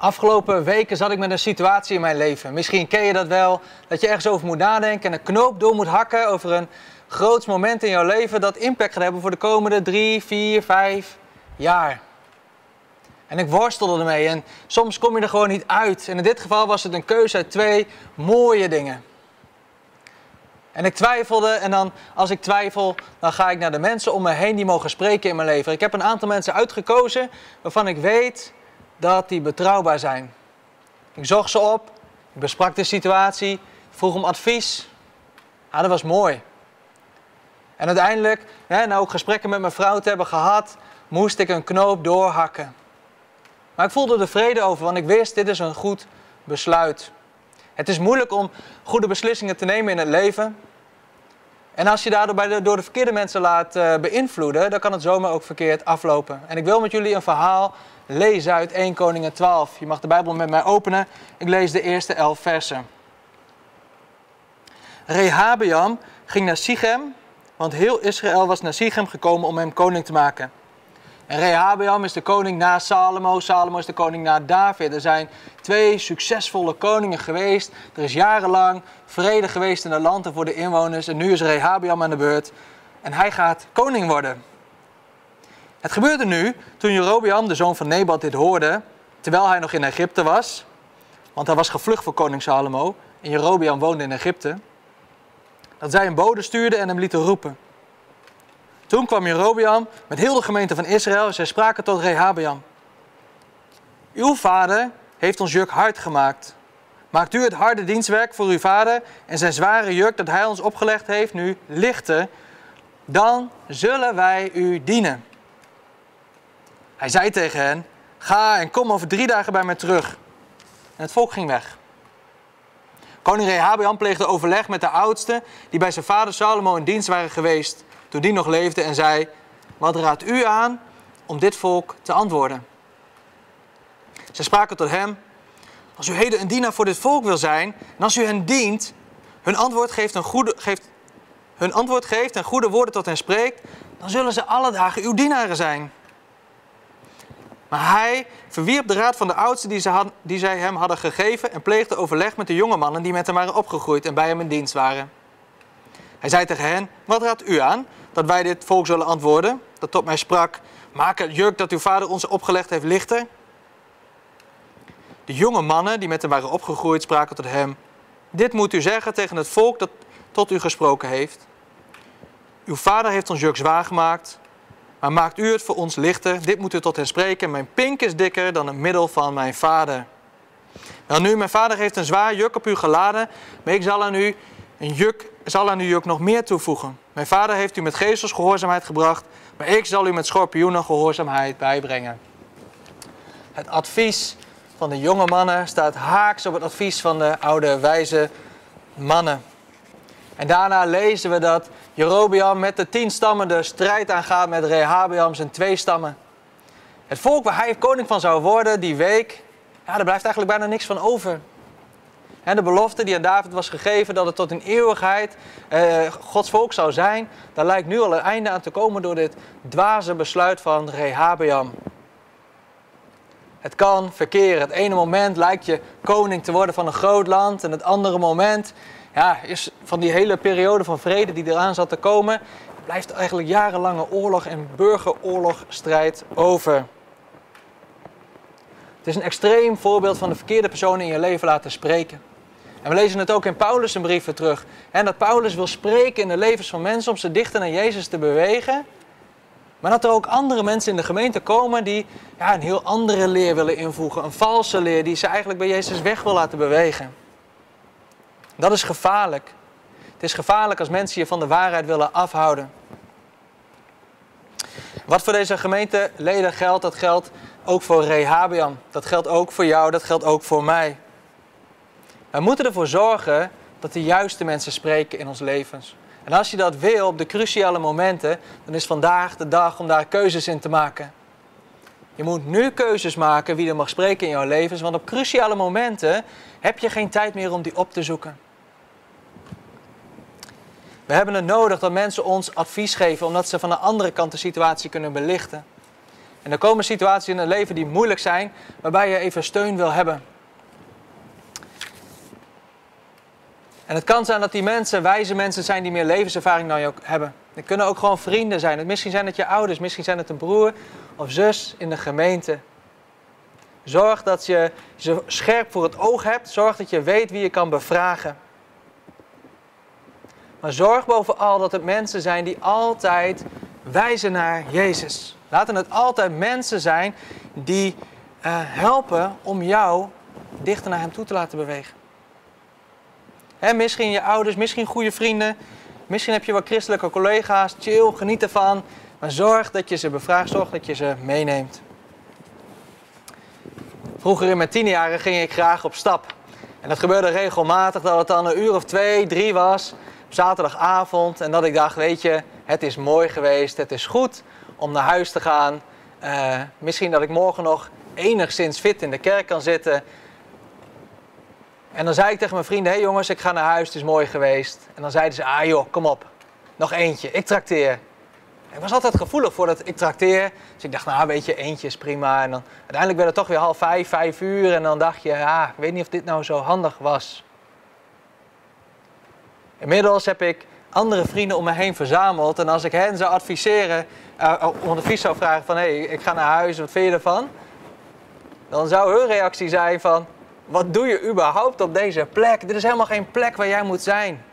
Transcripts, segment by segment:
Afgelopen weken zat ik met een situatie in mijn leven. Misschien ken je dat wel, dat je ergens over moet nadenken en een knoop door moet hakken over een groots moment in jouw leven dat impact gaat hebben voor de komende drie, vier, vijf jaar. En ik worstelde ermee en soms kom je er gewoon niet uit. En in dit geval was het een keuze uit twee mooie dingen. En ik twijfelde en dan als ik twijfel, dan ga ik naar de mensen om me heen die mogen spreken in mijn leven. Ik heb een aantal mensen uitgekozen waarvan ik weet dat die betrouwbaar zijn. Ik zocht ze op, ik besprak de situatie, vroeg om advies. Ah, dat was mooi. En uiteindelijk, nou ook gesprekken met mijn vrouw te hebben gehad, moest ik een knoop doorhakken. Maar ik voelde er vrede over, want ik wist, dit is een goed besluit. Het is moeilijk om goede beslissingen te nemen in het leven. En als je daardoor bij door de verkeerde mensen laat uh, beïnvloeden, dan kan het zomaar ook verkeerd aflopen. En ik wil met jullie een verhaal lezen uit 1 Koningen 12. Je mag de Bijbel met mij openen. Ik lees de eerste elf versen. Rehabeam ging naar Sichem, want heel Israël was naar Sichem gekomen om hem koning te maken. En Rehabeam is de koning na Salomo. Salomo is de koning na David. Er zijn twee succesvolle koningen geweest. Er is jarenlang vrede geweest in het land en voor de inwoners. En nu is Rehabeam aan de beurt. En hij gaat koning worden. Het gebeurde nu toen Jerobeam, de zoon van Nebat, dit hoorde. Terwijl hij nog in Egypte was. Want hij was gevlucht voor koning Salomo. En Jerobeam woonde in Egypte. Dat zij een bode stuurde en hem lieten roepen. Toen kwam Jerobeam met heel de gemeente van Israël en zij spraken tot Rehabeam. Uw vader heeft ons juk hard gemaakt. Maakt u het harde dienstwerk voor uw vader en zijn zware juk dat hij ons opgelegd heeft nu lichter, dan zullen wij u dienen. Hij zei tegen hen, ga en kom over drie dagen bij mij terug. En het volk ging weg. Koning Rehabeam pleegde overleg met de oudsten die bij zijn vader Salomo in dienst waren geweest toen die nog leefde en zei: Wat raadt u aan om dit volk te antwoorden? Zij spraken tot hem: Als u heden een dienaar voor dit volk wil zijn, en als u hen dient, hun antwoord geeft, geeft, hun antwoord geeft en goede woorden tot hen spreekt, dan zullen ze alle dagen uw dienaren zijn. Maar hij verwierp de raad van de oudsten die, ze die zij hem hadden gegeven en pleegde overleg met de jonge mannen die met hem waren opgegroeid en bij hem in dienst waren. Hij zei tegen hen, wat raadt u aan dat wij dit volk zullen antwoorden? Dat tot mij sprak, maak het juk dat uw vader ons opgelegd heeft lichter. De jonge mannen die met hem waren opgegroeid spraken tot hem, dit moet u zeggen tegen het volk dat tot u gesproken heeft. Uw vader heeft ons juk zwaar gemaakt, maar maakt u het voor ons lichter. Dit moet u tot hen spreken. Mijn pink is dikker dan het middel van mijn vader. Wel nu, mijn vader heeft een zwaar juk op u geladen, maar ik zal aan u een juk, zal aan uw juk nog meer toevoegen. Mijn vader heeft u met geestels gehoorzaamheid gebracht, maar ik zal u met schorpioenen gehoorzaamheid bijbrengen. Het advies van de jonge mannen staat haaks op het advies van de oude wijze mannen. En daarna lezen we dat Jerobeam met de tien stammen de strijd aangaat met Rehabeam zijn twee stammen. Het volk waar hij koning van zou worden die week, ja, daar blijft eigenlijk bijna niks van over. De belofte die aan David was gegeven dat het tot in eeuwigheid eh, Gods volk zou zijn, daar lijkt nu al een einde aan te komen door dit dwaze besluit van Rehabeam. Het kan verkeren. Het ene moment lijkt je koning te worden van een groot land en het andere moment ja, is van die hele periode van vrede die eraan zat te komen, blijft eigenlijk jarenlange oorlog en burgeroorlogstrijd over. Het is een extreem voorbeeld van de verkeerde personen in je leven laten spreken. En we lezen het ook in Paulus' brieven terug. En dat Paulus wil spreken in de levens van mensen om ze dichter naar Jezus te bewegen. Maar dat er ook andere mensen in de gemeente komen die ja, een heel andere leer willen invoegen. Een valse leer die ze eigenlijk bij Jezus weg wil laten bewegen. Dat is gevaarlijk. Het is gevaarlijk als mensen je van de waarheid willen afhouden. Wat voor deze gemeenteleden geldt, dat geldt ook voor Rehabian. Dat geldt ook voor jou, dat geldt ook voor mij. Wij moeten ervoor zorgen dat de juiste mensen spreken in ons levens. En als je dat wil op de cruciale momenten, dan is vandaag de dag om daar keuzes in te maken. Je moet nu keuzes maken wie er mag spreken in jouw levens, want op cruciale momenten heb je geen tijd meer om die op te zoeken. We hebben het nodig dat mensen ons advies geven, omdat ze van de andere kant de situatie kunnen belichten. En er komen situaties in het leven die moeilijk zijn, waarbij je even steun wil hebben. En het kan zijn dat die mensen wijze mensen zijn die meer levenservaring dan je ook hebben. Het kunnen ook gewoon vrienden zijn. Misschien zijn het je ouders, misschien zijn het een broer of zus in de gemeente. Zorg dat je ze scherp voor het oog hebt. Zorg dat je weet wie je kan bevragen. Maar zorg bovenal dat het mensen zijn die altijd wijzen naar Jezus. Laten het altijd mensen zijn die uh, helpen om jou dichter naar Hem toe te laten bewegen. Misschien je ouders, misschien goede vrienden. Misschien heb je wel christelijke collega's. Chill, geniet ervan. Maar zorg dat je ze bevraagt, zorg dat je ze meeneemt. Vroeger in mijn tienjaren ging ik graag op stap. En dat gebeurde regelmatig dat het dan een uur of twee, drie was. Op zaterdagavond. En dat ik dacht, weet je, het is mooi geweest. Het is goed om naar huis te gaan. Uh, misschien dat ik morgen nog enigszins fit in de kerk kan zitten. En dan zei ik tegen mijn vrienden: Hé hey jongens, ik ga naar huis, het is mooi geweest. En dan zeiden ze: Ah joh, kom op, nog eentje, ik trakteer. Ik was altijd gevoelig voor dat ik trakteer. Dus ik dacht, nou weet je, eentje is prima. En dan, uiteindelijk werd het toch weer half vijf, vijf uur. En dan dacht je, ja, ik weet niet of dit nou zo handig was. Inmiddels heb ik andere vrienden om me heen verzameld. En als ik hen zou adviseren, uh, om advies zou vragen van... hé, hey, ik ga naar huis, wat vind je ervan? Dan zou hun reactie zijn van... Wat doe je überhaupt op deze plek? Dit is helemaal geen plek waar jij moet zijn.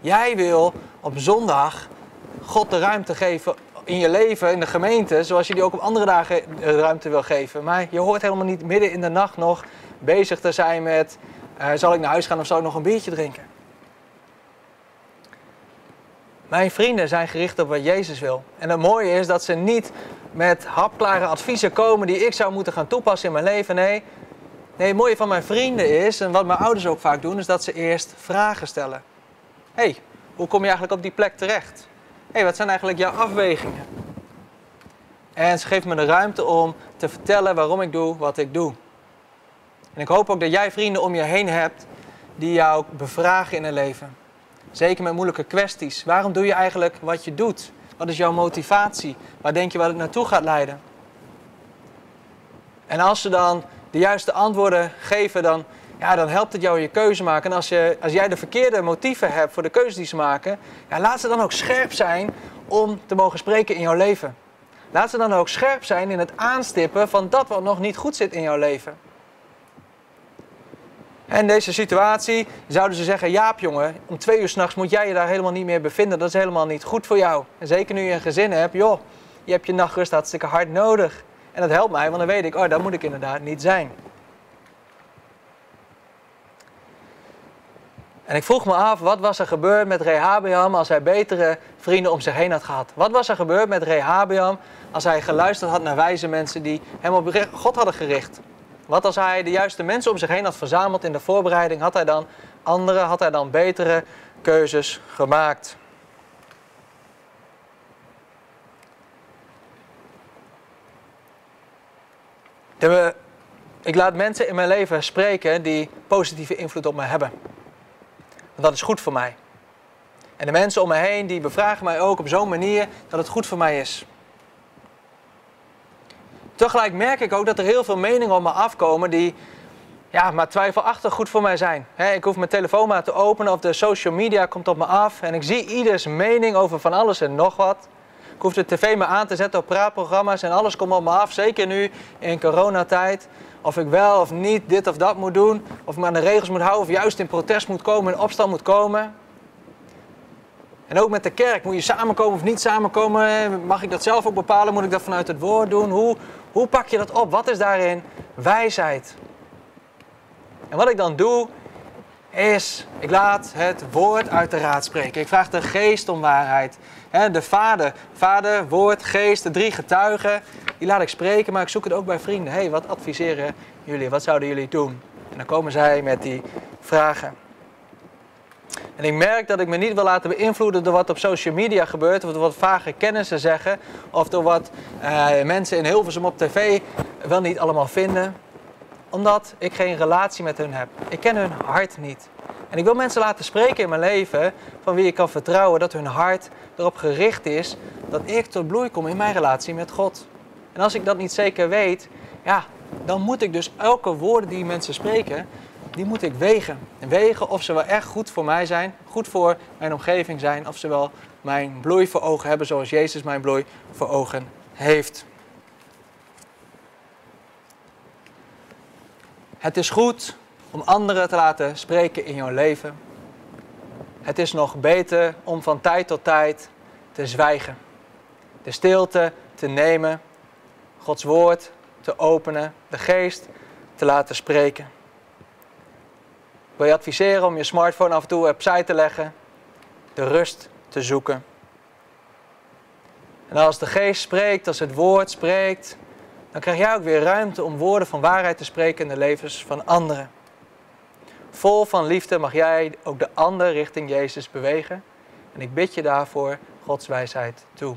Jij wil op zondag God de ruimte geven in je leven, in de gemeente, zoals je die ook op andere dagen de ruimte wil geven. Maar je hoort helemaal niet midden in de nacht nog bezig te zijn met: uh, zal ik naar huis gaan of zal ik nog een biertje drinken? Mijn vrienden zijn gericht op wat Jezus wil. En het mooie is dat ze niet met hapklare adviezen komen die ik zou moeten gaan toepassen in mijn leven. Nee, Nee, het mooie van mijn vrienden is, en wat mijn ouders ook vaak doen, is dat ze eerst vragen stellen. Hé, hey, hoe kom je eigenlijk op die plek terecht? Hé, hey, wat zijn eigenlijk jouw afwegingen? En ze geeft me de ruimte om te vertellen waarom ik doe wat ik doe. En ik hoop ook dat jij vrienden om je heen hebt die jou bevragen in het leven. Zeker met moeilijke kwesties. Waarom doe je eigenlijk wat je doet? Wat is jouw motivatie? Waar denk je waar het naartoe gaat leiden? En als ze dan de juiste antwoorden geven, dan, ja, dan helpt het jou je keuze maken. En als, je, als jij de verkeerde motieven hebt voor de keuzes die ze maken, laat ze dan ook scherp zijn om te mogen spreken in jouw leven. Laat ze dan ook scherp zijn in het aanstippen van dat wat nog niet goed zit in jouw leven. En in deze situatie zouden ze zeggen: Jaap, jongen, om twee uur s'nachts moet jij je daar helemaal niet meer bevinden. Dat is helemaal niet goed voor jou. En zeker nu je een gezin hebt, joh, je hebt je nachtrust hartstikke hard nodig. En dat helpt mij, want dan weet ik, oh, daar moet ik inderdaad niet zijn. En ik vroeg me af, wat was er gebeurd met Rehabeam als hij betere vrienden om zich heen had gehad? Wat was er gebeurd met Rehabeam als hij geluisterd had naar wijze mensen die hem op God hadden gericht? Wat als hij de juiste mensen om zich heen had verzameld in de voorbereiding? Had hij dan andere, had hij dan betere keuzes gemaakt? Ik laat mensen in mijn leven spreken die positieve invloed op mij hebben. Want dat is goed voor mij. En de mensen om me heen die bevragen mij ook op zo'n manier dat het goed voor mij is. Tegelijk merk ik ook dat er heel veel meningen op me afkomen die ja, maar twijfelachtig goed voor mij zijn. ik hoef mijn telefoon maar te openen of de social media komt op me af en ik zie ieders mening over van alles en nog wat. Ik hoef de tv maar aan te zetten op praatprogramma's en alles komt op me af. Zeker nu in coronatijd. Of ik wel of niet dit of dat moet doen. Of ik me aan de regels moet houden. Of juist in protest moet komen, in opstand moet komen. En ook met de kerk. Moet je samenkomen of niet samenkomen? Mag ik dat zelf ook bepalen? Moet ik dat vanuit het woord doen? Hoe, hoe pak je dat op? Wat is daarin wijsheid? En wat ik dan doe, is, ik laat het woord uit de raad spreken. Ik vraag de geest om waarheid. De vader, vader, woord, geest, de drie getuigen, die laat ik spreken, maar ik zoek het ook bij vrienden. hey, wat adviseren jullie? Wat zouden jullie doen? En dan komen zij met die vragen. En ik merk dat ik me niet wil laten beïnvloeden door wat op social media gebeurt, of door wat vage kennissen zeggen, of door wat uh, mensen in Hilversum op tv wel niet allemaal vinden omdat ik geen relatie met hun heb. Ik ken hun hart niet. En ik wil mensen laten spreken in mijn leven van wie ik kan vertrouwen dat hun hart erop gericht is dat ik tot bloei kom in mijn relatie met God. En als ik dat niet zeker weet, ja, dan moet ik dus elke woorden die mensen spreken, die moet ik wegen. En wegen of ze wel echt goed voor mij zijn, goed voor mijn omgeving zijn, of ze wel mijn bloei voor ogen hebben zoals Jezus mijn bloei voor ogen heeft. Het is goed om anderen te laten spreken in jouw leven. Het is nog beter om van tijd tot tijd te zwijgen. De stilte te nemen, Gods woord te openen, de geest te laten spreken. Ik wil je adviseren om je smartphone af en toe opzij te leggen, de rust te zoeken. En als de geest spreekt, als het woord spreekt, dan krijg jij ook weer ruimte om woorden van waarheid te spreken in de levens van anderen. Vol van liefde mag jij ook de ander richting Jezus bewegen. En ik bid je daarvoor Gods wijsheid toe.